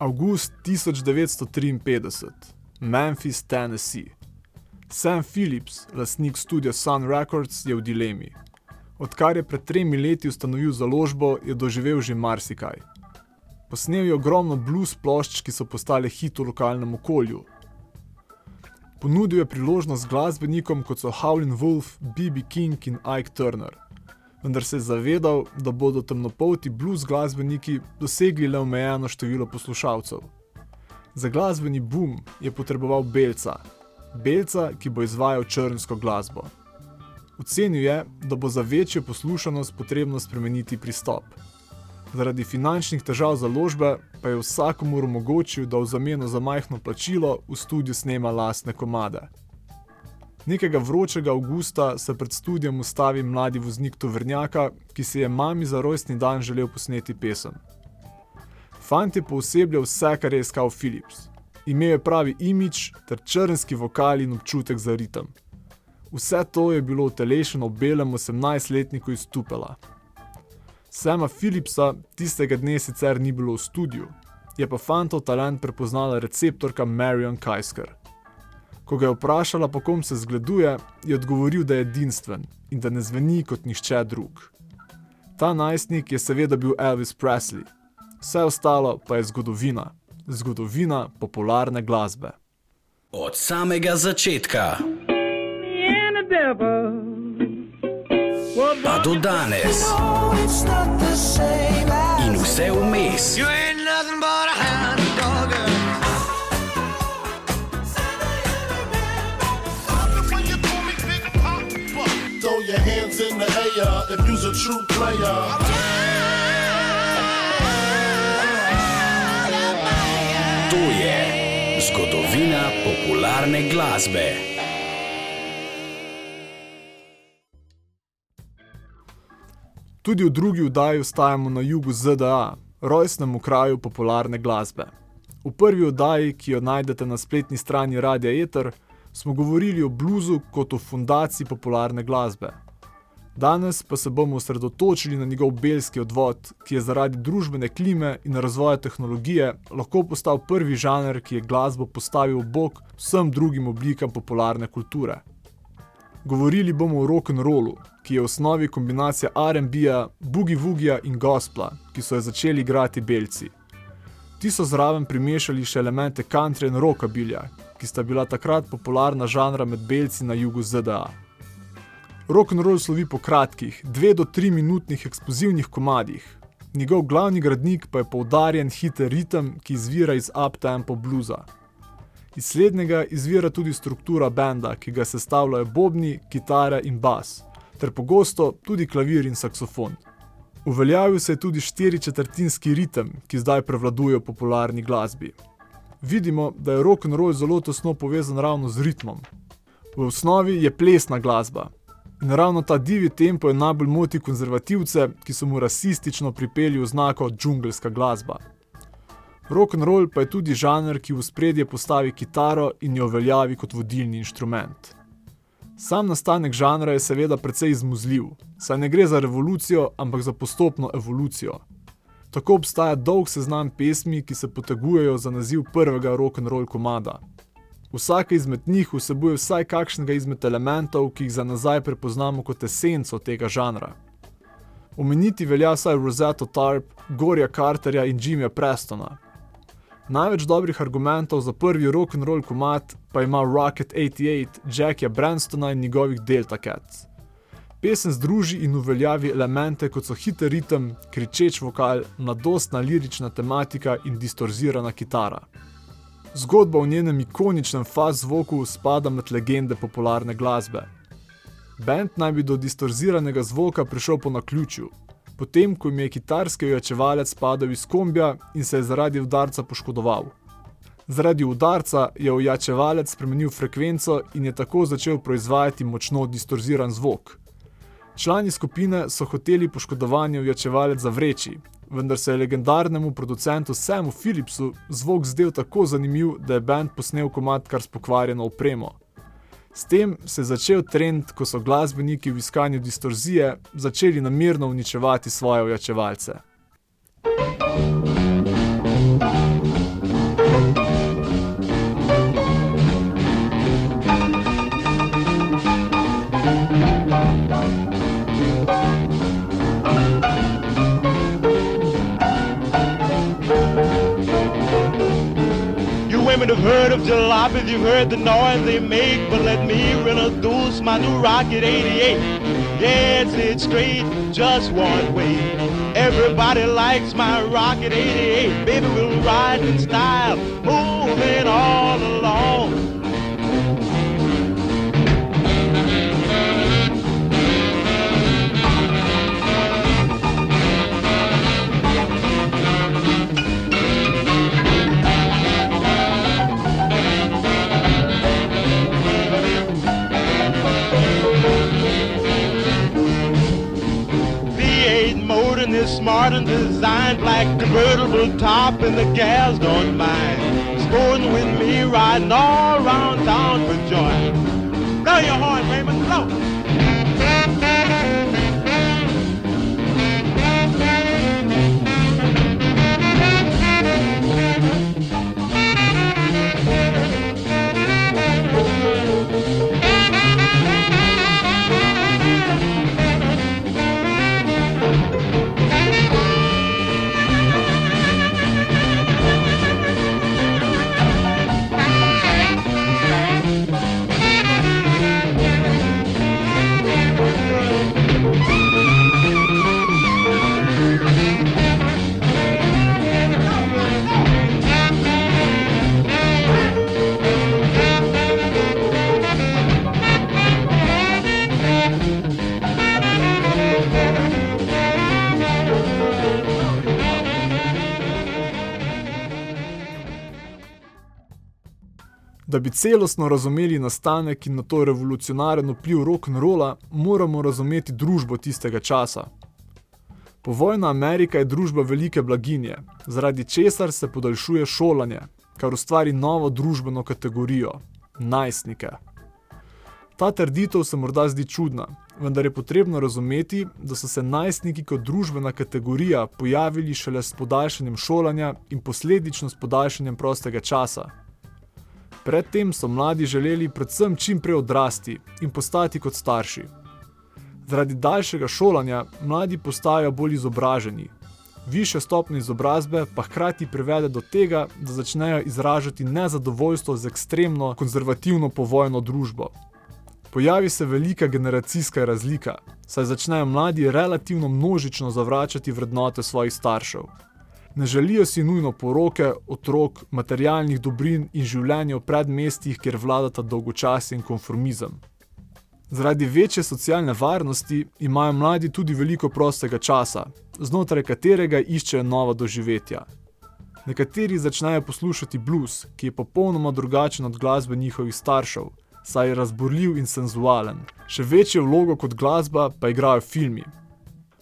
August 1953, Memphis, Tennessee. Sam Phillips, lastnik studia Sun Records, je v dilemi. Odkar je pred tremi leti ustanovil založbo, je doživel že marsikaj. Posnel je ogromno blues plošč, ki so postale hit v lokalnem okolju. Ponudil je priložnost glasbenikom kot so Howlin' Wolf, B.B. King in Ike Turner. Vendar se je zavedal, da bodo temnopolti blues glasbeniki dosegli le omejeno število poslušalcev. Za glasbeni boom je potreboval belca, belca, ki bo izvajal črnsko glasbo. Ocenil je, da bo za večjo poslušanost potrebno spremeniti pristop. Zaradi finančnih težav založbe pa je vsakomur omogočil, da v zameno za majhno plačilo v studiu snema lastne komade. Nekega vročega avgusta se pred studijem ustavi mladi voznik tovrnjaka, ki si je mami za rojstni dan želel posneti pesem. Fant je poosebljal vse, kar je iskal Philips. Imel je pravi imič ter črnski vokal in občutek za ritem. Vse to je bilo utelešeno v belem 18-letniku iz Tupela. Sama Philipsa tistega dne sicer ni bilo v studiu, je pa fantov talent prepoznala receptorka Marion Kajsker. Ko ga je vprašala, po kom se zgleduje, je odgovoril, da je edinstven in da ne zveni kot nihče drug. Ta najstnik je seveda bil Elvis Presley, vse ostalo pa je zgodovina, zgodovina popularne glasbe. Od samega začetka pa do danes in vse vmes. True player. To je zgodovina popularne glasbe. Tudi v drugi oddaji ostajamo na jugu ZDA, rojstnemu kraju popularne glasbe. V prvi oddaji, ki jo najdete na spletni strani Radia Ether, smo govorili o bluzu kot o fundaciji popularne glasbe. Danes pa se bomo osredotočili na njegov belski odvod, ki je zaradi družbene klime in razvoja tehnologije lahko postal prvi žanr, ki je glasbo postavil bok vsem drugim oblikam popularne kulture. Govorili bomo o rock'n'rollu, ki je v osnovi kombinacija RB-ja, boogie-woogija in gospla, ki so jo začeli igrati belci. Ti so zraven primešali še elemente country in rockabilja, ki sta bila takrat popularna žanra med belci na jugu ZDA. Rock'n'roll slovi po kratkih, dve do tri minutnih eksplozivnih komadih. Njegov glavni gradnik pa je poudarjen hiter ritem, ki izvira iz uptempo bluza. Iz slednjega izvira tudi struktura benda, ki ga sestavljajo bobni, kitare in bas, ter pogosto tudi klavir in saksofon. Uveljavil se je tudi štiri četrtinski ritem, ki zdaj prevladuje v popularni glasbi. Vidimo, da je rock'n'roll zelo tesno povezan ravno z ritmom. V osnovi je plesna glasba. In ravno ta divji tempo je najbolj moti konzervativce, ki so mu rasistično pripeljali oznako džungelska glasba. Rock'n'roll pa je tudi žanr, ki v spredje postavi kitaro in jo uveljavi kot vodilni inštrument. Sam nastanek žanra je seveda precej izmuzljiv, saj ne gre za revolucijo, ampak za postopno evolucijo. Tako obstaja dolg seznam pesmi, ki se potegujejo za naziv prvega rock'n'roll komada. Vsaka izmed njih vsebuje vsaj kakšnega izmed elementov, ki jih za nazaj prepoznamo kot esenco tega žanra. Omeniti velja vsaj Rosetto Tarp, Gorja Carterja in Jimmyja Prestona. Največ dobrih argumentov za prvi rock'n'roll komat pa ima Rocket 88, Jackia Branstona in njegovih Delta Cats. Pesem združi in uveljavi elemente kot so hiter ritem, kričeč vokal, mladostna lirična tematika in distorzirana kitara. Zgodba o njenem ikoničnem faz zvoku spada med legende popularne glasbe. Band naj bi do distorziranega zvoka prišel po naključju, potem ko jim je kitarski ojačevalec padel iz kombija in se je zaradi udarca poškodoval. Zaradi udarca je ojačevalec spremenil frekvenco in je tako začel proizvajati močno distorziran zvok. Člani skupine so hoteli poškodovanje ojačevalec zavreči, vendar se je legendarnemu producentu Samu Philipsu zvok zdel tako zanimiv, da je band posnel komat kar s pokvarjeno opremo. S tem se je začel trend, ko so glasbeniki v iskanju distorzije začeli namerno uničevati svoje ojačevalce. Have heard of jalopies, you've heard the noise they make, but let me introduce my new Rocket 88. Yes, it's straight, just one way. Everybody likes my Rocket 88. Baby, we'll ride in style, moving all along. Smart and designed black convertible top and the gals don't mind. Sporting with me riding all around town for joy. Blow your horn, Raymond, blow. Da bi celostno razumeli nastanek in na to revolucionaren vpliv rock'n'rolla, moramo razumeti družbo tistega časa. Povojna Amerika je družba velike blaginje, zaradi česar se podaljšuje šolanje, kar ustvari novo družbeno kategorijo - najstnike. Ta trditev se morda zdi čudna, vendar je potrebno razumeti, da so se najstniki kot družbena kategorija pojavili šele s podaljšanjem šolanja in posledično s podaljšanjem prostega časa. Predtem so mladi želeli predvsem čim prej odrasti in postati kot starši. Zaradi daljšega šolanja mladi postajajo bolj izobraženi. Višja stopnja izobrazbe pa hkrati privede do tega, da začnejo izražati nezadovoljstvo z ekstremno konzervativno povojno družbo. Pojavi se velika generacijska razlika, saj začnejo mladi relativno množično zavračati vrednote svojih staršev. Ne želijo si nujno poroke, otrok, materialnih dobrin in življenja v predmestjih, kjer vladata dolgočasje in konformizem. Zaradi večje socialne varnosti imajo mladi tudi veliko prostega časa, znotraj katerega iščejo nova doživetja. Nekateri začnejo poslušati blues, ki je popolnoma drugačen od glasbe njihovih staršev, saj je razburljiv in senzualen. Še večjo vlogo kot glasba pa igrajo filmi.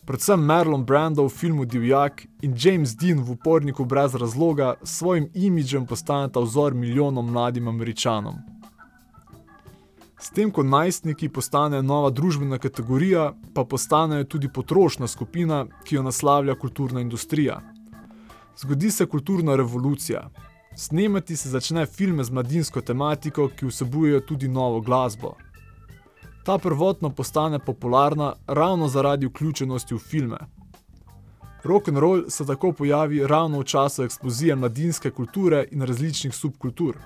Predvsem Marlon Brando v filmu Divjak in James Dean v Uporniku brez razloga s svojim imidžem postaneta vzor milijonom mladim američanom. S tem, ko najstniki postanejo nova družbena kategorija, pa postanejo tudi potrošna skupina, ki jo naslavlja kulturna industrija. Zgodi se kulturna revolucija. Snemati se začne filme z mladinsko tematiko, ki vsebujejo tudi novo glasbo. Ta prvotno postane popularna ravno zaradi vključenosti v filme. Roll se tako pojavi ravno v času eksplozije mladinske kulture in različnih subkultur.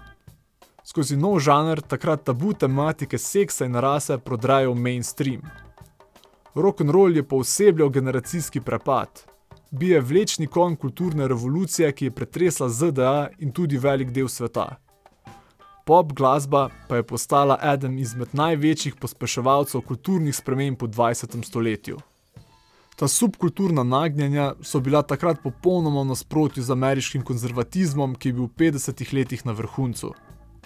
Skozi nov žanr takrat tabu tematike seksa in rase prodrajo v mainstream. Roll je poosebljal generacijski prepad. Bil je vlečni konj kulturne revolucije, ki je pretresla ZDA in tudi velik del sveta. Pop glasba pa je postala eden izmed največjih pospeševalcev kulturnih sprememb v 20. stoletju. Ta subkulturna nagnjenja so bila takrat popolnoma v nasprotju z ameriškim konzervatizmom, ki je bil v 50. letih na vrhuncu.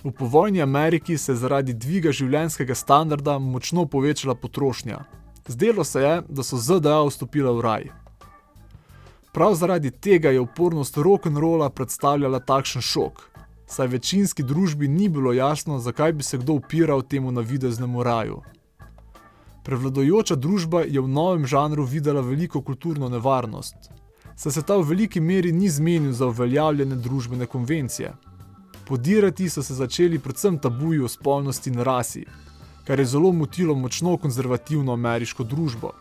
V povojni Ameriki se je zaradi dviga življenjskega standarda močno povečala potrošnja. Zdelo se je, da so ZDA vstopile v raj. Prav zaradi tega je upornost rock'n'rolla predstavljala takšen šok, saj večinski družbi ni bilo jasno, zakaj bi se kdo upiral temu navideznemu raju. Prevladojoča družba je v novem žanru videla veliko kulturno nevarnost, saj se ta v veliki meri ni zmenil za uveljavljene družbene konvencije. Podirati so se začeli predvsem tabuji o spolnosti in rasi, kar je zelo motilo močno konzervativno ameriško družbo.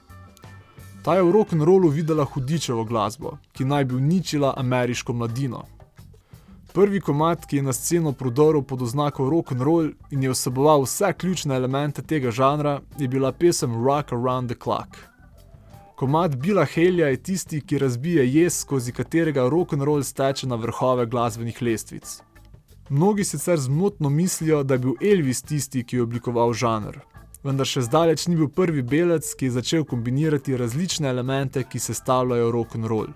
Ta je v rock'n'rollu videla hudičevo glasbo, ki naj bi uničila ameriško mladino. Prvi komat, ki je na sceno prodoril pod oznako rock and roll in je vseboval vse ključne elemente tega žanra, je bila pesem Rock Around the Clock. Komat Bila Helja je tisti, ki razbije jez, skozi katerega rock and roll steče na vrhove glasbenih lestvic. Mnogi sicer zmotno mislijo, da je bil Elvis tisti, ki je oblikoval žanr, vendar še zdaleč ni bil prvi belec, ki je začel kombinirati različne elemente, ki sestavljajo rock and roll.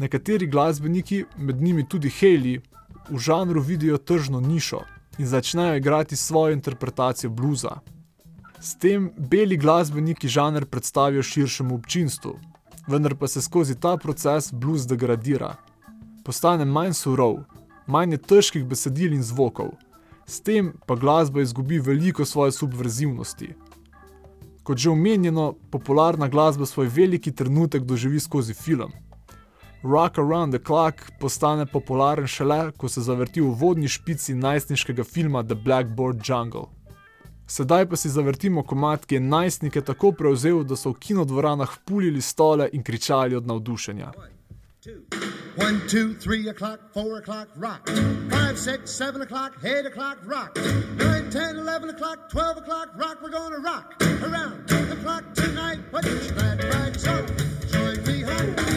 Nekateri glasbeniki, med njimi tudi Haley, v žanru vidijo tržno nišo in začnejo igrati svojo interpretacijo bluza. S tem beli glasbeniki žanr predstavijo širšemu občinstvu, vendar pa se skozi ta proces blues degradira. Postane manj surov, manj je težkih besedil in zvokov, s tem pa glasba izgubi veliko svoje subverzivnosti. Kot že omenjeno, popularna glasba svoj veliki trenutek doživi skozi film. Rock Around the Clock postane popularen šele, ko se zavrti v vodni špici najstniškega filma The Blackboard Jungle. Sedaj pa si zavrtimo komat, ki je najstnike tako prevzel, da so v kinodvoranah pulili stole in kričali od navdušenja. One, two, three o'clock, four o'clock, rock. Five, six, seven o'clock, eight o'clock, rock. Nine, ten, eleven o'clock, twelve o'clock, rock. We're gonna rock around the clock tonight. Put your glad rags on. Join me home.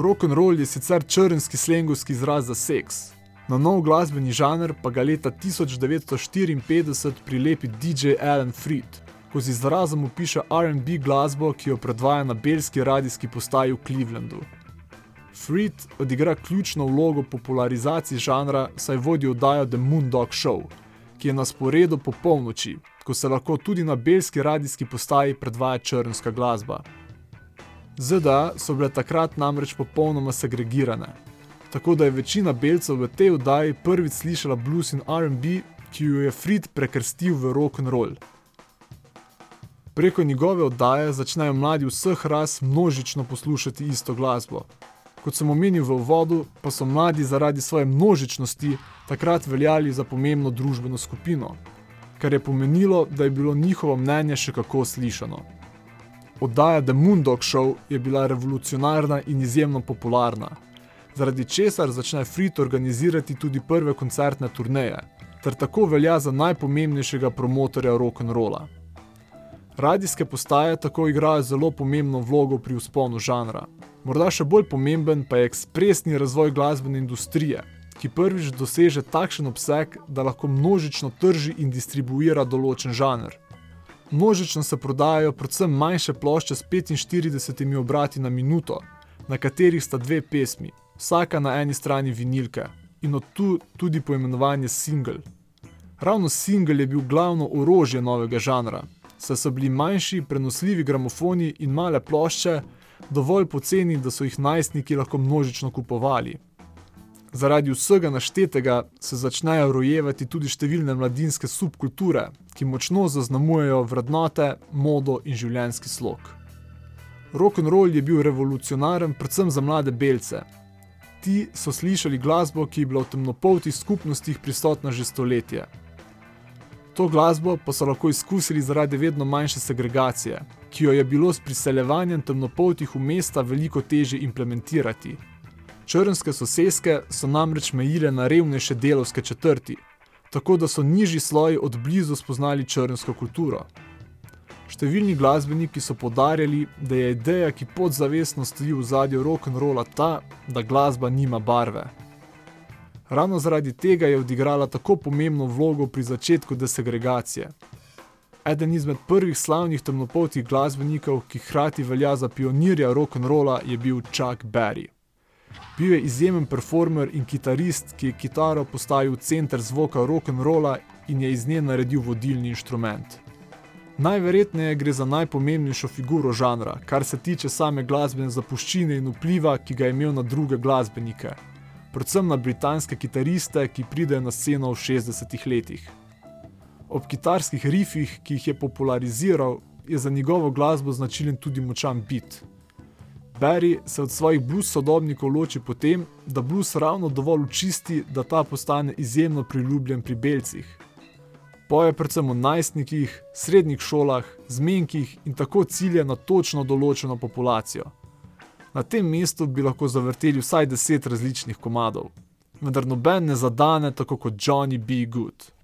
Rock and roll je sicer črnski slengovski izraz za seks. Na nov glasbeni žanr pa ga leta 1954 prilepi DJ Alan Freed, ko z izrazom opiše RB glasbo, ki jo predvaja na belski radijski postaji v Clevelandu. Freed odigra ključno vlogo popularizaciji žanra, saj vodi oddajo The Moondog Show, ki je na sporedu po polnoči, ko se lahko tudi na belski radijski postaji predvaja črnska glasba. ZDA so bile takrat namreč popolnoma segregirane, tako da je večina belcev v tej oddaji prvič slišala blues in RB, ki jo je Fried prekrstil v rock and roll. Preko njegove oddaje začnejo mladi vseh ras množično poslušati isto glasbo. Kot sem omenil v uvodu, pa so mladi zaradi svoje množičnosti takrat veljali za pomembno družbeno skupino, kar je pomenilo, da je bilo njihovo mnenje še kako slišano. Oddaja The Moondog Show je bila revolucionarna in izjemno popularna, zaradi česar začne Fried organizirati tudi prve koncertne turneje, ter tako velja za najpomembnejšega promotorja rock'n'rolla. Radijske postaje tako igrajo zelo pomembno vlogo pri usponu žanra. Morda še bolj pomemben pa je ekspresni razvoj glasbene industrije, ki prvič doseže takšen obseg, da lahko množično trži in distribuira določen žanr. Množično se prodajajo predvsem manjše plošče s 45 obrati na minuto, na katerih sta dve pesmi, vsaka na eni strani vinilke, in od tu tudi poimenovanje single. Ravno singel je bil glavno orožje novega žanra, saj so bili manjši, prenosljivi gramofoni in male plošče dovolj poceni, da so jih najstniki lahko množično kupovali. Zaradi vsega naštetega se začnejo rojevati tudi številne mladinske subkulture, ki močno zaznamujejo vrednote, modo in življenjski slog. Rock'n'roll je bil revolucionaren predvsem za mlade belce. Ti so slišali glasbo, ki je bila v temnopoltih skupnostih prisotna že stoletje. To glasbo pa so lahko izkusili zaradi vedno manjše segregacije, ki jo je bilo s priseljevanjem temnopoltih v mesta veliko težje implementirati. Črnske soseske so namreč mejile na revnejše delovske četrti, tako da so nižji sloji od blizu spoznali črnsko kulturo. Številni glasbeniki so podarjali, da je ideja, ki podzavestno stoji v zadju rock'n'rolla ta, da glasba nima barve. Ravno zaradi tega je odigrala tako pomembno vlogo pri začetku desegregacije. Eden izmed prvih slavnih temnopoltih glasbenikov, ki hkrati velja za pionirja rock'n'rolla, je bil Chuck Berry. Bil je izjemen performer in kitarist, ki je kitaro postavil v center zvoka rock'n'rolla in je iz nje naredil vodilni inštrument. Najverjetneje gre za najpomembnejšo figuro žanra, kar se tiče same glasbene zapuščine in vpliva, ki ga je imel na druge glasbenike, predvsem na britanske kitariste, ki pridejo na sceno v 60-ih letih. Ob kitarskih rifih, ki jih je populariziral, je za njegovo glasbo značilen tudi močan beat. Barry se od svojih blues sodobnikov loči po tem, da blues ravno dovolj učisti, da ta postane izjemno priljubljen pri belcih. Poje predvsem o najstnikih, srednjih šolah, zmenkih in tako cilja na točno določeno populacijo. Na tem mestu bi lahko zavrteli vsaj deset različnih komadov, vendar noben ne zadane tako kot Johnny B. Good.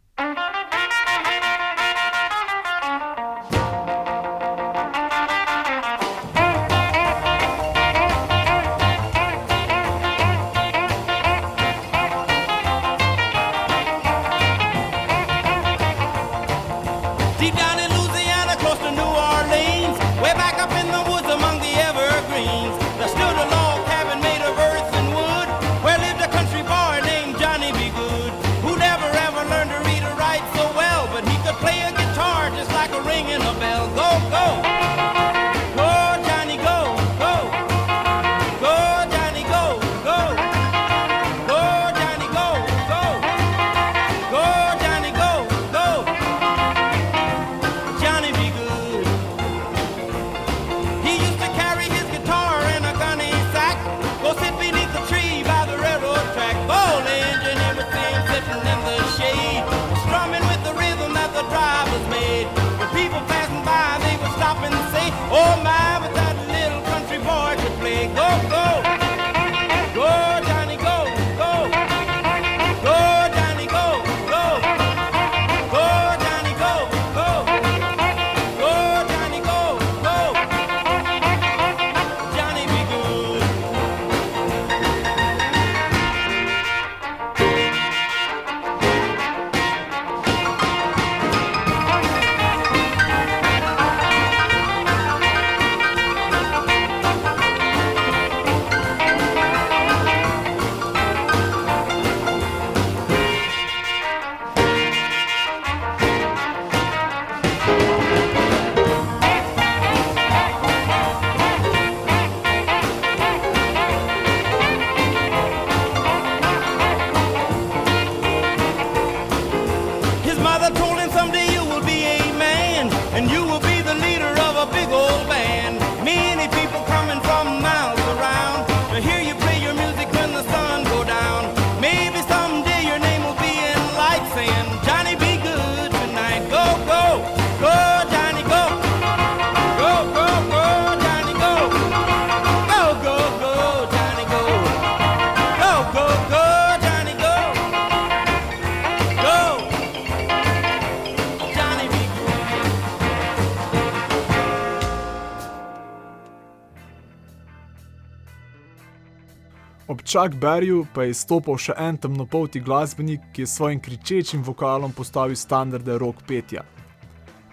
Ob Chuck Berryju pa je izstopal še en temnopolti glasbenik, ki je s svojim kričečim vokalom postavil standarde rock petja.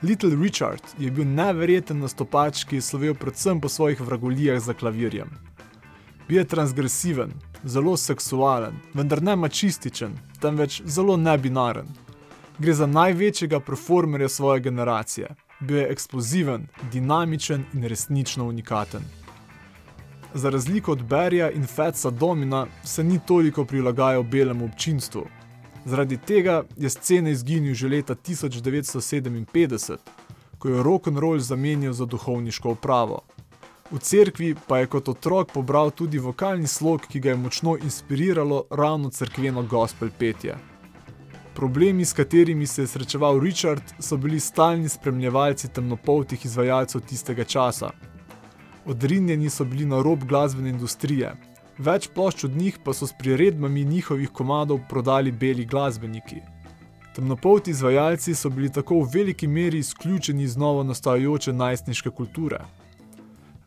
Little Richard je bil neverjeten nastopač, ki je slovel predvsem po svojih vragolijah za klavirjem. Bil je transgresiven, zelo seksualen, vendar ne mačističen, temveč zelo nebinaren. Gre za največjega performerja svoje generacije. Bil je eksploziven, dinamičen in resnično unikaten. Za razliko od Berija in Fetsa Domina se ni toliko prilagajal belemu občinstvu. Zaradi tega je scene izginil že leta 1957, ko je rock'n'roll zamenjal za duhovniško upravo. V cerkvi pa je kot otrok pobral tudi vokalni slog, ki ga je močno inspiriralo ravno cerkveno gospel petje. Problemi, s katerimi se je srečeval Richard, so bili stalni spremljevalci temnopoltih izvajalcev tistega časa. Odrinjeni so bili na rob glasbene industrije, več plošč od njih pa so s priredbami njihovih komadov prodali beli glasbeniki. Temnopolti izvajalci so bili tako v veliki meri izključeni iz novo nastajajoče najstniške kulture.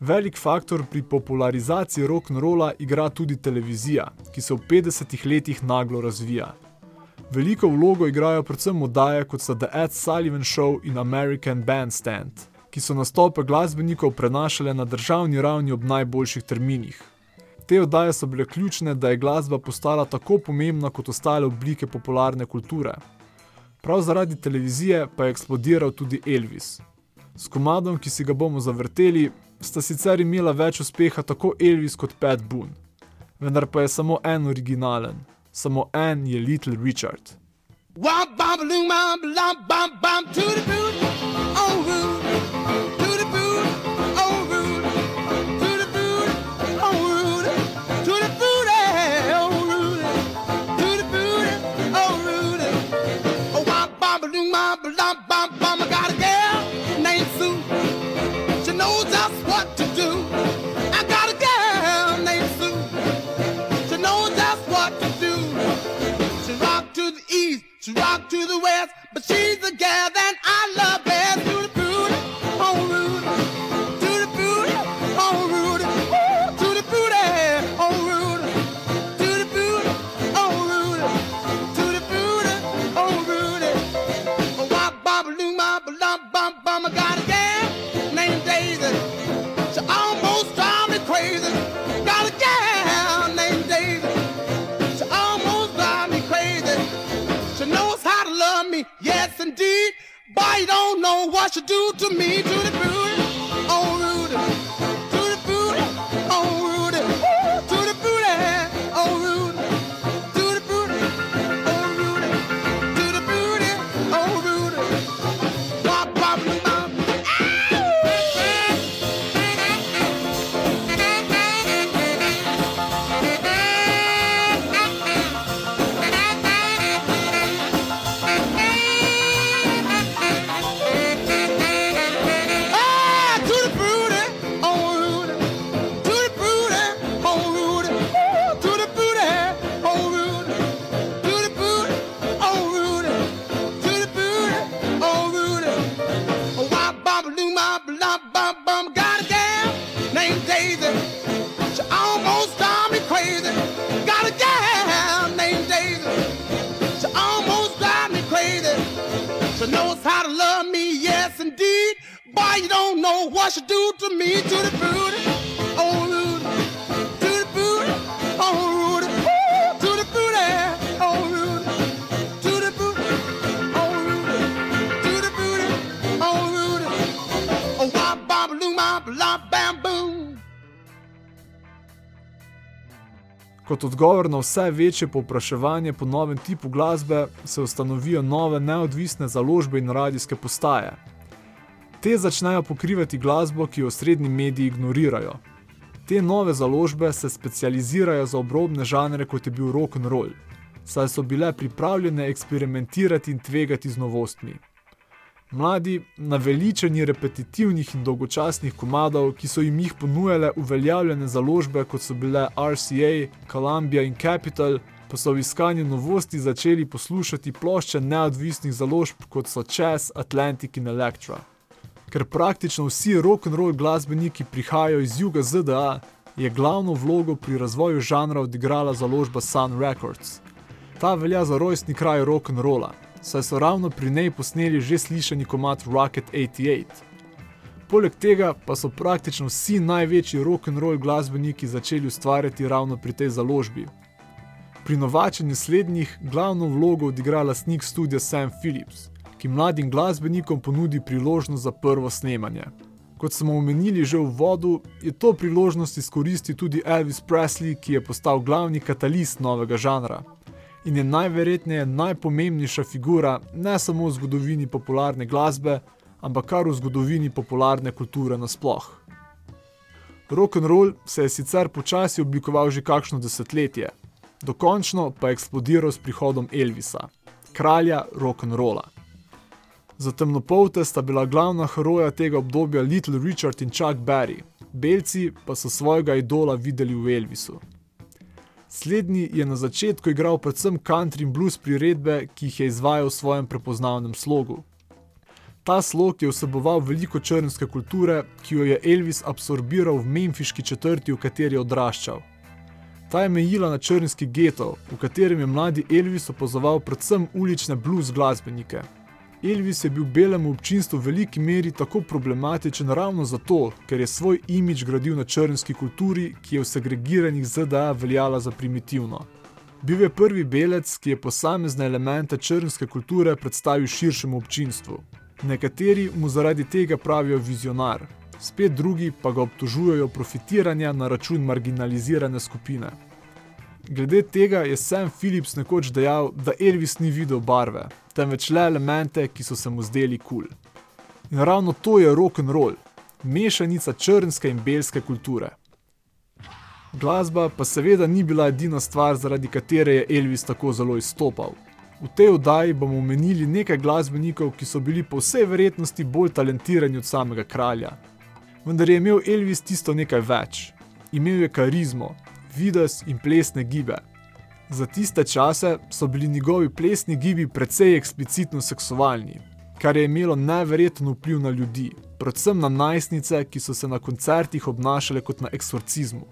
Velik faktor pri popularizaciji rock'n'rolla igra tudi televizija, ki se v 50-ih letih naglo razvija. Veliko vlogo igrajo predvsem oddaje kot so The Ed Sullivan Show in American Bandstand, ki so nastope glasbenikov prenašale na državni ravni ob najboljših terminih. Te oddaje so bile ključne, da je glasba postala tako pomembna kot ostale oblike popularne kulture. Prav zaradi televizije pa je eksplodiral tudi Elvis. S komadom, ki si ga bomo zavrteli, sta sicer imela več uspeha tako Elvis kot Pat Boone. Vendar pa je samo en originalen, samo en je Little Richard. Wah bam ba boom, bam bam bam, to the boot, oh, root. She's the gal that I love love me, yes indeed. But you don't know what you do to me, to the booty, know what she do to me, to the booty, oh Rudy, to the booty, oh Rudy, Ooh, to the booty, oh Rudy, to the booty, oh Rudy, to the booty, oh Rudy, oh wop, bop, loom, bop, lop, bam, boom. Kot odgovor na vse večje povpraševanje po novem tipu glasbe se ustanovijo nove neodvisne založbe in radijske postaje. Te začnejo pokrivati glasbo, ki jo srednji mediji ignorirajo. Te nove založbe se specializirajo za obrobne žanre, kot je bil rock and roll, saj so bile pripravljene eksperimentirati in tvegati z novostmi. Mladi, naveličeni repetitivnih in dolgočasnih komadov, ki so jim jih ponujale uveljavljene založbe, kot so bile RCA, Columbia in Capitol, pa so v iskanju novosti začeli poslušati plošče neodvisnih založb, kot so Chess, Atlantic in Elektra. Ker praktično vsi rock'n'roll glasbeniki prihajajo iz juga ZDA, je glavno vlogo pri razvoju žanra odigrala založba Sun Records. Ta velja za rojstni kraj rock'n'rolla, saj so ravno pri njej posneli že slišani komat Rocket 88. Poleg tega pa so praktično vsi največji rock'n'roll glasbeniki začeli ustvarjati ravno pri tej založbi. Pri novačenju slednjih glavno vlogo odigra lastnik studia Sam Phillips, ki mladim glasbenikom ponudi priložnost za prvo snemanje. Kot smo omenili že v vodu, je to priložnost izkoristil tudi Elvis Presley, ki je postal glavni katalist novega žanra in je najverjetneje najpomembnejša figura ne samo v zgodovini popularne glasbe, ampak kar v zgodovini popularne kulture nasploh. Rock and roll se je sicer počasi oblikoval že kakšno desetletje, dokončno pa je eksplodiral s prihodom Elvisa, kralja rock and rolla. Za temnopolte sta bila glavna heroja tega obdobja Little Richard in Chuck Berry, belci pa so svojega idola videli v Elvisu. Slednji je na začetku igral predvsem country in blues priredbe, ki jih je izvajal v svojem prepoznavnem slogu. Ta slog je vseboval veliko črnske kulture, ki jo je Elvis absorbiral v memfiški četrti, v kateri je odraščal. Ta je mejila na črnski geto, v katerem je mladi Elvis opazoval predvsem ulične blues glasbenike. Elvis je bil belemu občinstvu v veliki meri tako problematičen ravno zato, ker je svoj imič gradil na črnski kulturi, ki je v segregiranih ZDA veljala za primitivno. Bil je prvi belec, ki je posamezne elemente črnske kulture predstavil širšemu občinstvu. Nekateri mu zaradi tega pravijo vizionar, spet drugi pa ga obtožujejo profitiranja na račun marginalizirane skupine. Glede tega je Sam Phillips nekoč dejal, da Elvis ni videl barve, temveč le elemente, ki so se mu zdeli kul. Cool. In ravno to je rock and roll, mešanica črnske in belske kulture. Glasba pa seveda ni bila edina stvar, zaradi katere je Elvis tako zelo izstopal. V tej oddaji bomo omenili nekaj glasbenikov, ki so bili po vsej verjetnosti bolj talentirani od samega kralja. Vendar je imel Elvis tisto nekaj več. Imel je karizmo, vides in plesne gibe. Za tiste čase so bili njegovi plesni gibi precej eksplicitno seksualni, kar je imelo neverjeten vpliv na ljudi, predvsem na najstnice, ki so se na koncertih obnašale kot na eksorcizmu.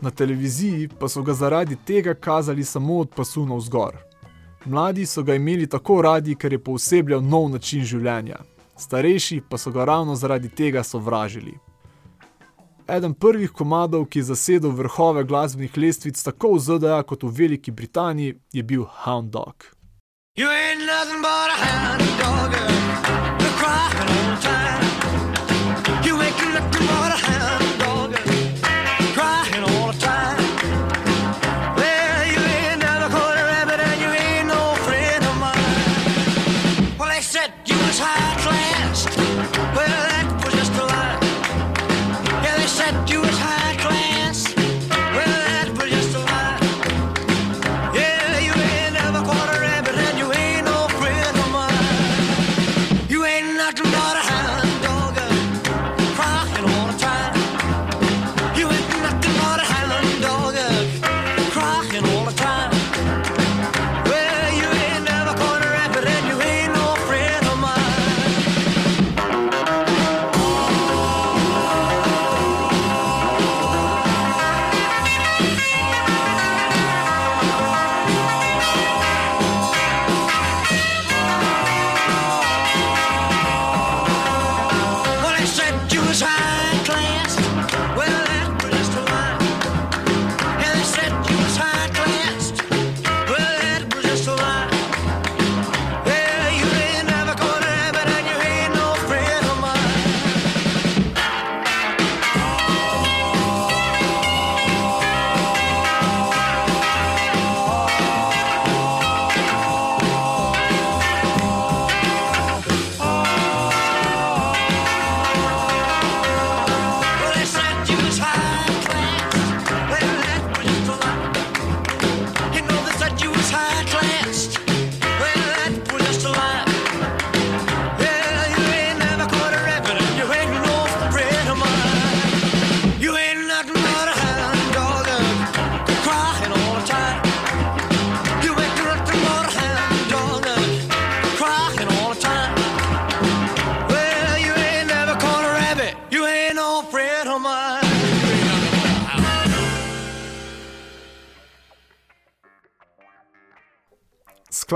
Na televiziji pa so ga zaradi tega kazali samo od pasu navzgor. Mladi so ga imeli tako radi, ker je poosebljal nov način življenja, starejši pa so ga ravno zaradi tega sovražili. Eden prvih komadov, ki je zasedel vrhove glasbenih lestvic tako v ZDA kot v Veliki Britaniji, je bil Hound Dog. You ain't nothing but a hound dog, you're crying the time.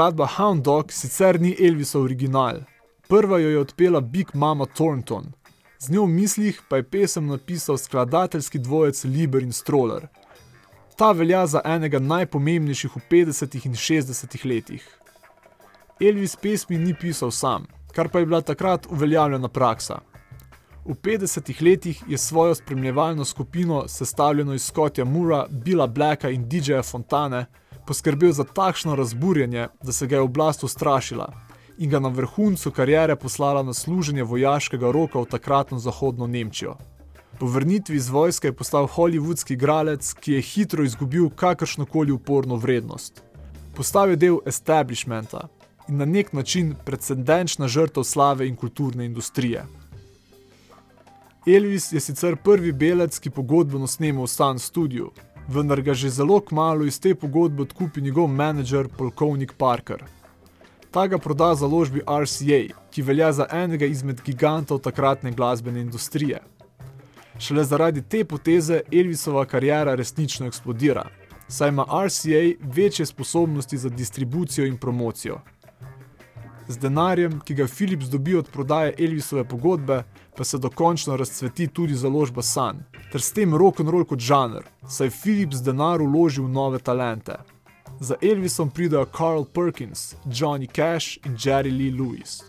Skladba Hound Dog sicer ni Elvisov original. Prva jo je odpela Big Mama Thornton, z njo v mislih pa je pesem napisal skladateljski dvojec Liber in Stroller. Ta velja za enega najpomembnejših v 50. in 60. letih. Elvis pesmi ni pisal sam, kar pa je bila takrat uveljavljena praksa. V 50. letih je svojo spremljevalno skupino, sestavljeno iz Scottja Mura, Billa Blacka in DJ-ja Fontane, poskrbel za takšno razburjenje, da se ga je oblast ustrašila in ga na vrhuncu kariere poslala na služenje vojaškega roka v takratno zahodno Nemčijo. Po vrnitvi iz vojske je postal hollywoodski igralec, ki je hitro izgubil kakršnokoli uporno vrednost. Postal je del establishmenta in na nek način precedenčna žrtev slave in kulturne industrije. Elvis je sicer prvi belec, ki pogodbeno snema v Sun Studiu, vendar ga že zelo kmalo iz te pogodbe odkupi njegov menedžer, polkovnik Parker. Ta ga proda založbi RCA, ki velja za enega izmed gigantov takratne glasbene industrije. Šele zaradi te poteze Elvisova karijera resnično eksplodira, saj ima RCA večje sposobnosti za distribucijo in promocijo. Z denarjem, ki ga Philips dobi od prodaje Elvisove pogodbe, pa se dokončno razcveti tudi založba Sun, ter s tem rock and roll kot žanr, saj Philips denar vloži v nove talente. Za Elvisom pridejo Carl Perkins, Johnny Cash in Jerry Lee Lewis.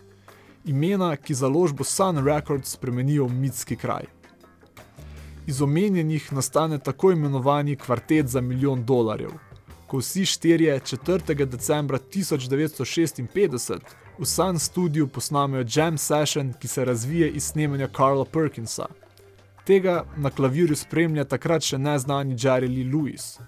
Imena, ki založbo Sun Records spremenijo v mitski kraj. Iz omenjenih nastane tako imenovani kvartet za milijon dolarjev, ko vsi štirje 4. decembra 1956 v Sun Studiu posnamejo jam session, ki se razvije iz snemanja Carla Perkinsa. Tega na klavirju spremlja takrat še neznani Jerry Lee Lewis.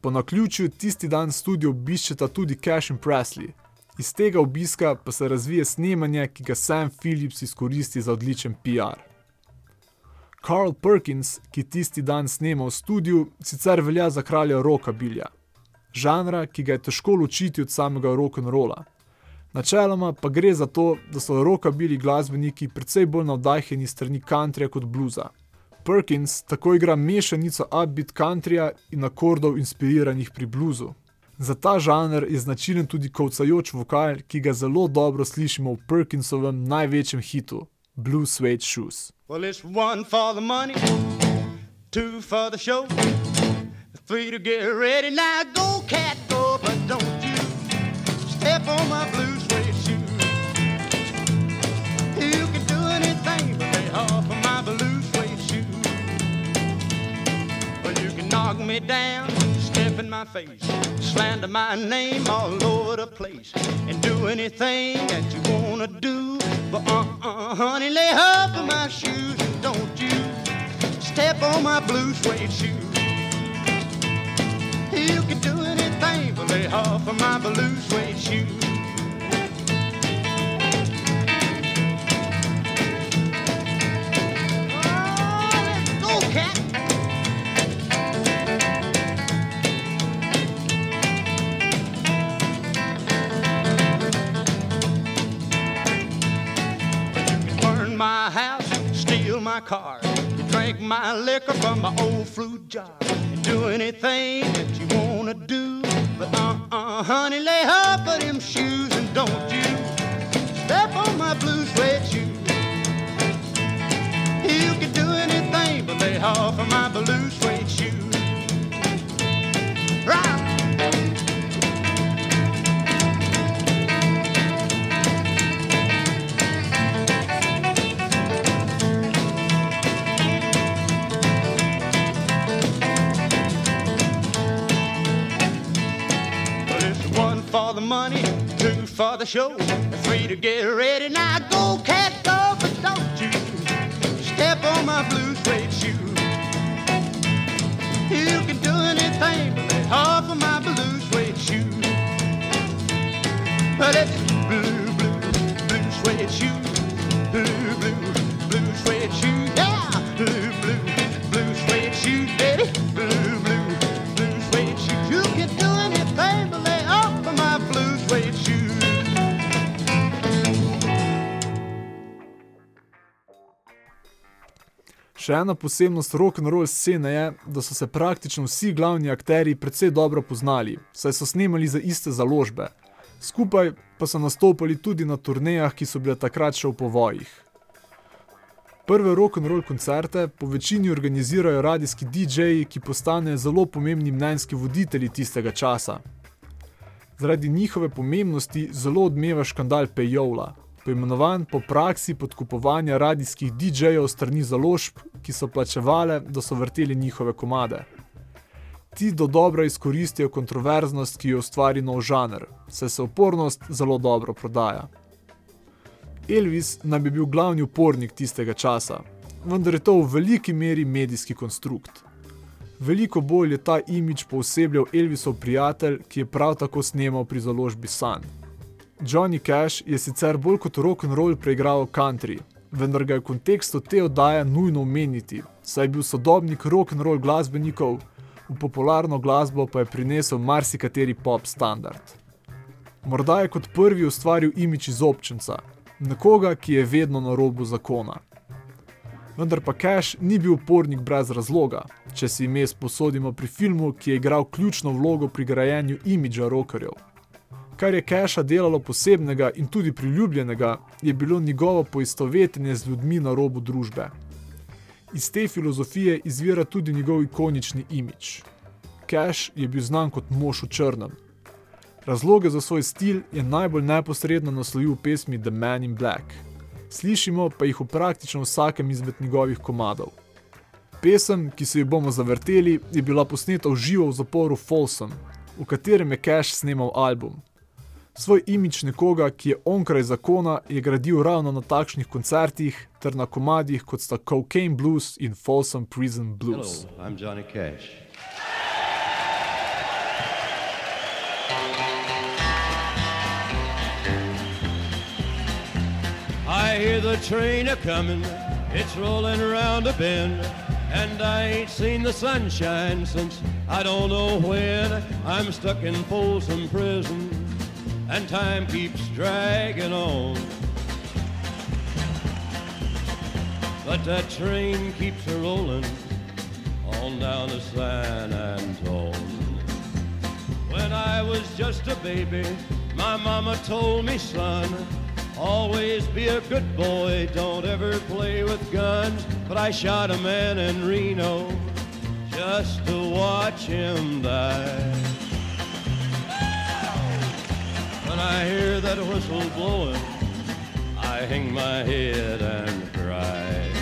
Po naključju tisti dan studio obiščeta tudi Cash in Presley. Iz tega obiska pa se razvije snemanje, ki ga Sam Phillips izkoristi za odličen PR. Carl Perkins, ki tisti dan snema v studiu, sicer velja za kralja rockabilja, žanra, ki ga je težko ločiti od samega rock'n'rolla. Načeloma pa gre za to, da so rockabili glasbeniki precej bolj navdaheni strani countryja kot bluza. Perkins tako igra mešanico upbeat countryja in akordov inspiriranih pri bluzu. Za ta žanr je značilen tudi kovcajoč vokal, ki ga zelo dobro slišimo v Perkinsovem največjem hitu Blue Suede Shoes. Well, it's one for the money, two for the show, three to get ready. Now go, cat, go, but don't you step on my blue me down, step in my face, slander my name all over the place, and do anything that you wanna do. But uh-uh, honey, lay off of my shoes don't you step on my blue suede shoe. You can do anything but lay off of my blue suede shoe. Car. You drink my liquor from my old fruit jar. You do anything that you wanna do. But uh-uh, honey, lay off of them shoes and don't you step on my blue suede. You can do anything but lay off of my blue suede money, two for the show, three to get ready. Now go, cat, go, but don't you step on my blue suede shoe. You can do anything but lay off of my blue suede shoe. But it's blue, blue, blue suede shoe. Blue, blue, blue Še ena posebnost rock'n'roll scene je, da so se praktično vsi glavni akteri precej dobro poznali, saj so snemali za iste založbe. Skupaj pa so nastopali tudi na turnejah, ki so bile takrat še v povojih. Prve rock'n'roll koncerte po večini organizirajo radijski DJ-ji, ki postanejo zelo pomembni mnenjski voditelji tistega časa. Zaradi njihove pomembnosti zelo odmeva škandal Pejovla, poimenovan po praksi podkupovanja radijskih DJ-jev strani založb, ki so plačevale, da so vrteli njihove komade. Ti do dobro izkoristijo kontroverznost, ki jo ustvari nov žanr, saj se upornost zelo dobro prodaja. Elvis naj bi bil glavni upornik tistega časa, vendar je to v veliki meri medijski konstrukt. Veliko bolj je ta imič poosebljal Elvisov prijatelj, ki je prav tako snemal pri založbi Sun. Johnny Cash je sicer bolj kot rock and roll preigral country, vendar ga je v kontekstu te oddaje nujno omeniti, saj je bil sodobnik rock and roll glasbenikov, v popularno glasbo pa je prinesel marsikateri pop standard. Morda je kot prvi ustvaril imič iz občinca, nekoga, ki je vedno na robu zakona. Vendar pa Cash ni bil upornik brez razloga, če si ime sposodimo pri filmu, ki je igral ključno vlogo pri grajenju imidža rockerjev. Kar je Casha delalo posebnega in tudi priljubljenega, je bilo njegovo poistovetenje z ljudmi na robu družbe. Iz te filozofije izvira tudi njegov ikonični imič. Cash je bil znan kot mož v črnem. Razloge za svoj stil je najbolj neposredno naslovil v pesmi The Man in Black. Slišimo pa jih v praktično vsakem izmed njegovih komadov. Pesem, ki se jo bomo zavrteli, je bila posneta v živo v zaporu Folsom, v katerem je Cash snemal album. Svoj imič nekoga, ki je onkraj zakona, je gradil ravno na takšnih koncertih ter na komadih kot sta Cocaine Blues in Folsom Prison Blues. Hello, I'm Johnny Cash. I hear the train a coming, it's rolling around a bend, and I ain't seen the sunshine since I don't know when. I'm stuck in Folsom Prison, and time keeps dragging on. But that train keeps a rolling on down to San Antone. When I was just a baby, my mama told me, son, always be a good boy, don't ever play with guns. But I shot a man in Reno just to watch him die. I hear that whistle blowing, I hang my head and cry.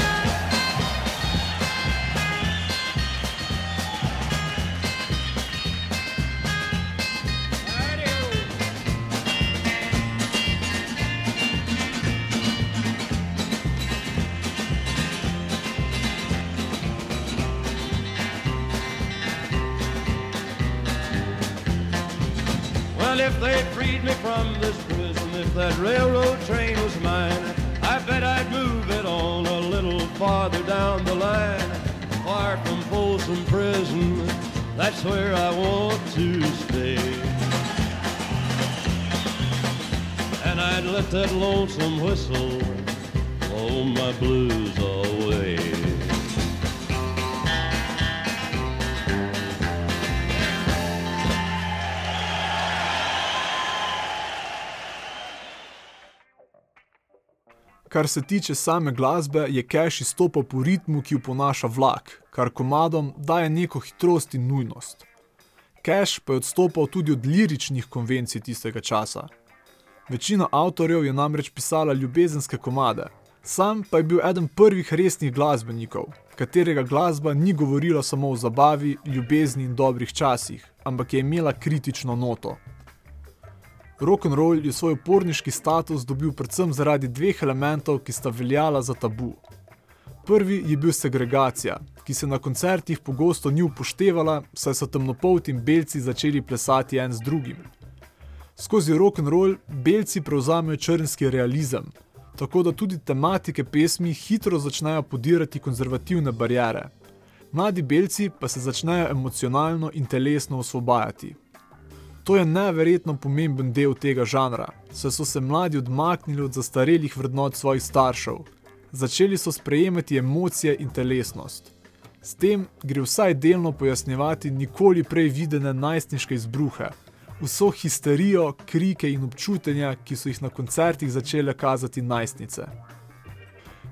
Kar se tiče same glasbe, je Cash izstopal po ritmu, ki oponaša vlak, kar komadom daje neko hitrost in nujnost. Cash pa je odstopal tudi od liričnih konvencij tistega časa. Večina avtorjev je namreč pisala ljubezenske komade, sam pa je bil eden prvih resnih glasbenikov, katerega glasba ni govorila samo o zabavi, ljubezni in dobrih časih, ampak je imela kritično noto. Rock'n'roll je svoj uporniški status dobil predvsem zaradi dveh elementov, ki sta veljala za tabu. Prvi je bil segregacija, ki se na koncertih pogosto ni upoštevala, saj so temnopolti in belci začeli plesati en z drugim. Skozi rock'n'roll belci prevzamejo črnski realizem, tako da tudi tematike pesmi hitro začnejo podirati konzervativne barijere. Mladi belci pa se začnejo emocionalno in telesno osvobajati. To je neverjetno pomemben del tega žanra, saj so se mladi odmaknili od zastarelih vrednot svojih staršev. Začeli so sprejemati emocije in telesnost. S tem gre vsaj delno pojasnjevati nikoli prej videne najstniške izbruhe, vso histerijo, krike in občutenja, ki so jih na koncertih začele kazati najstnice.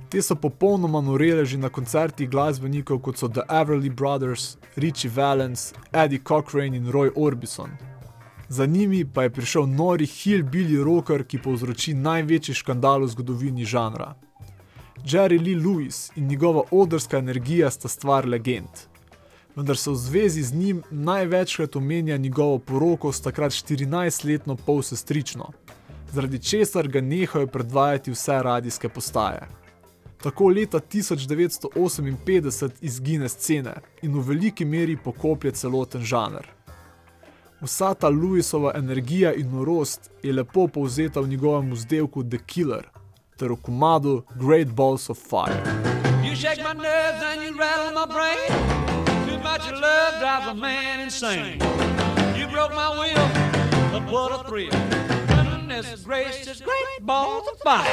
Te so popolnoma norele že na koncertih glasbenikov kot so The Everly Brothers, Richie Valens, Eddie Cochrane in Roy Orbison. Za njimi pa je prišel nori hillbilly rocker, ki povzroči največji škandal v zgodovini žanra. Jerry Lee Lewis in njegova odrska energija sta stvar legend. Vendar se v zvezi z njim največkrat omenja njegovo poroko s takrat 14-letno polsestrično, zaradi česar ga nehajo predvajati vse radijske postaje. Tako leta 1958 izgine scene in v veliki meri pokoplje celoten žanr. Vsa ta Lewisova energija in norost je lepo povzeta v njegovem vzdevku The Killer ter v komadu Great Balls of Fire. You shake my nerves and you rattle my brain. Too much of love drives a man insane. You broke my will, but what a thrill. Goodness gracious, great balls of fire.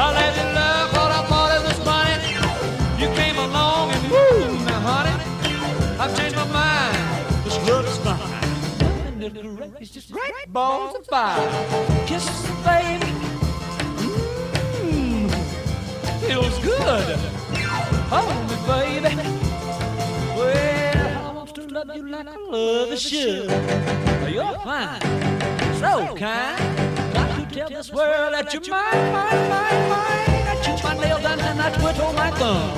I let you love what I thought it was funny. You came along and woo, now honey, I've changed my Goodness gracious, great balls of fire. Kisses, baby. Mmm, feels good. Hold me, baby. Well, I want to love you like I love a should. You're fine, so kind. Got to tell this world that you're mine, mine, mine, mine. I chew my nails and I twiddle my thumb.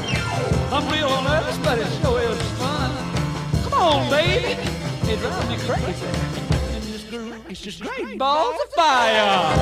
I'm real nervous, but it sure is fun. Come on, baby. It drives me crazy. And this groove, it's just great balls of fire.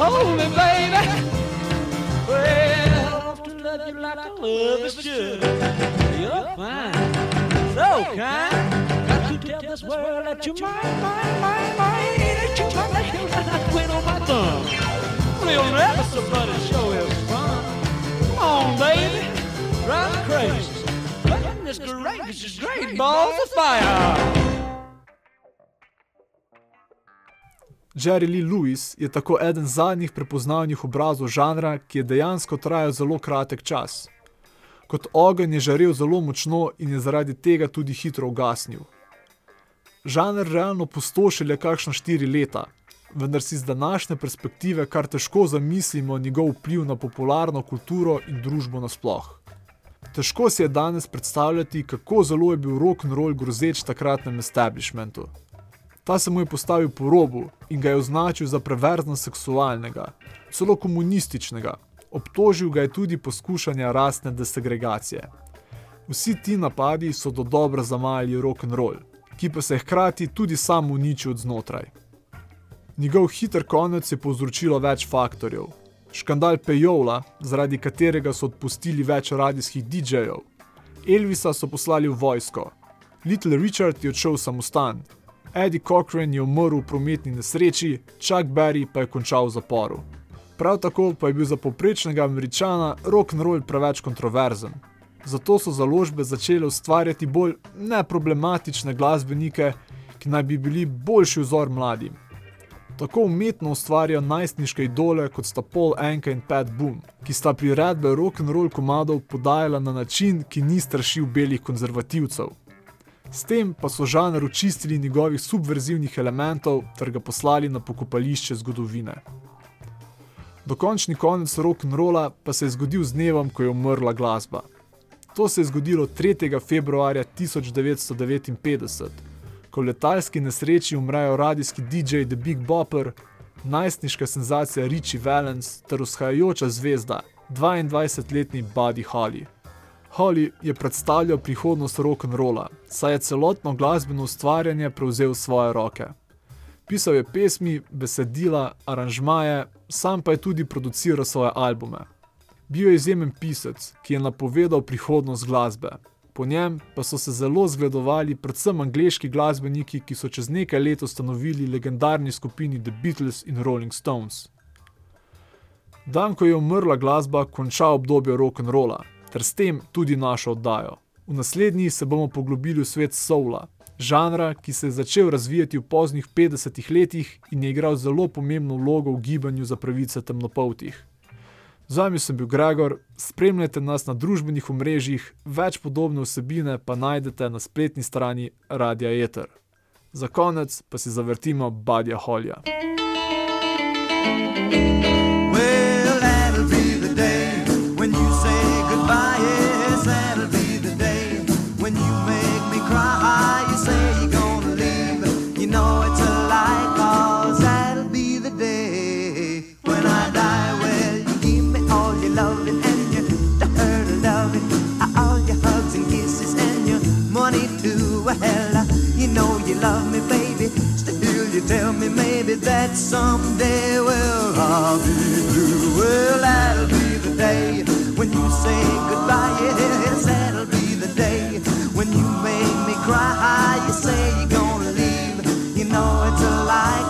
Hold me, baby. Well, to love you like I love it should. You're fine, so kind. Got to tell this world that you're mine, mine, mine, mine. That you my nails and I quit on my thumb. Real nervous, but it sure is fun. Come on, baby. Drive crazy. Goodness gracious, great balls of fire. Jerry Lee Lewis je tako eden zadnjih prepoznavnih obrazov žanra, ki je dejansko trajal zelo kratek čas. Kot ogenj je žarel zelo močno in je zaradi tega tudi hitro ugasnil. Žanr realno pustoši le kakšno štiri leta, vendar si z današnje perspektive kar težko zamislimo njegov vpliv na popularno kulturo in družbo nasploh. Težko si je danes predstavljati, kako zelo je bil rock'n'roll grozeč takratnem establishmentu. Ta se mu je postavil po robu in ga je označil za preverzno seksualnega, celo komunističnega, obtožil ga je tudi poskušanja rasne desegregacije. Vsi ti napadi so do dobro zamajali rock'n'roll, ki pa se je hkrati tudi sam uničil od znotraj. Njegov hiter konec je povzročilo več faktorjev. Škandal Pejola, zaradi katerega so odpustili več radijskih DJ-jev. Elvisa so poslali v vojsko. Little Richard je odšel v samostan. Eddie Cochrane je umrl v prometni nesreči, Chuck Berry pa je končal v zaporu. Prav tako pa je bil za poprečnega američana rock'n'roll preveč kontroverzen. Zato so založbe začele ustvarjati bolj neproblematične glasbenike, ki naj bi bili boljši vzor mladim. Tako umetno ustvarjajo najstniške idole kot sta Paul Anka in Pat Boone, ki sta priredbe rock'n'roll komadov podajala na način, ki ni strašil belih konzervativcev. S tem pa so žanr očistili njegovih subverzivnih elementov ter ga poslali na pokopališče zgodovine. Dokončni konec rock'n'rolla pa se je zgodil z dnevom, ko je umrla glasba. To se je zgodilo 3. februarja 1959, ko v letalski nesreči umrejo radijski DJ The Big Bopper, najstniška senzacija Richie Valens ter vzhajajoča zvezda, 22-letni Buddy Holly. Holly je predstavljal prihodnost rock'n'rolla, saj je celotno glasbeno ustvarjanje prevzel v svoje roke. Pisal je pesmi, besedila, aranžmaje, sam pa je tudi produciral svoje albume. Bil je izjemen pisec, ki je napovedal prihodnost glasbe. Po njem pa so se zelo zgledovali predvsem angliški glasbeniki, ki so čez nekaj let ustanovili legendarni skupini The Beatles in Rolling Stones. Dan, ko je umrla glasba, konča obdobje rock'n'rolla, ter s tem tudi našo oddajo. V naslednji se bomo poglobili v svet soula, žanra, ki se je začel razvijati v poznih 50-ih letih in je igral zelo pomembno vlogo v gibanju za pravice temnopoltih. Z vami sem bil Gregor, spremljajte nas na družbenih omrežjih, več podobne vsebine pa najdete na spletni strani Radia Eter. Za konec pa si zavrtimo Badja Holja. Well, that'll be the day when you make me cry. You say you're gonna leave. You know it's a lie, cause that'll be the day when I die. Well, you give me all your loving and your hurt loving, all your hugs and kisses and your money too. You know you love me, baby. Still, you tell me maybe that someday, well, I'll be blue. Well, that'll be the day when you say goodbye. Yes, that'll be the day when you make me cry. You say you're gonna leave. You know it's a lie,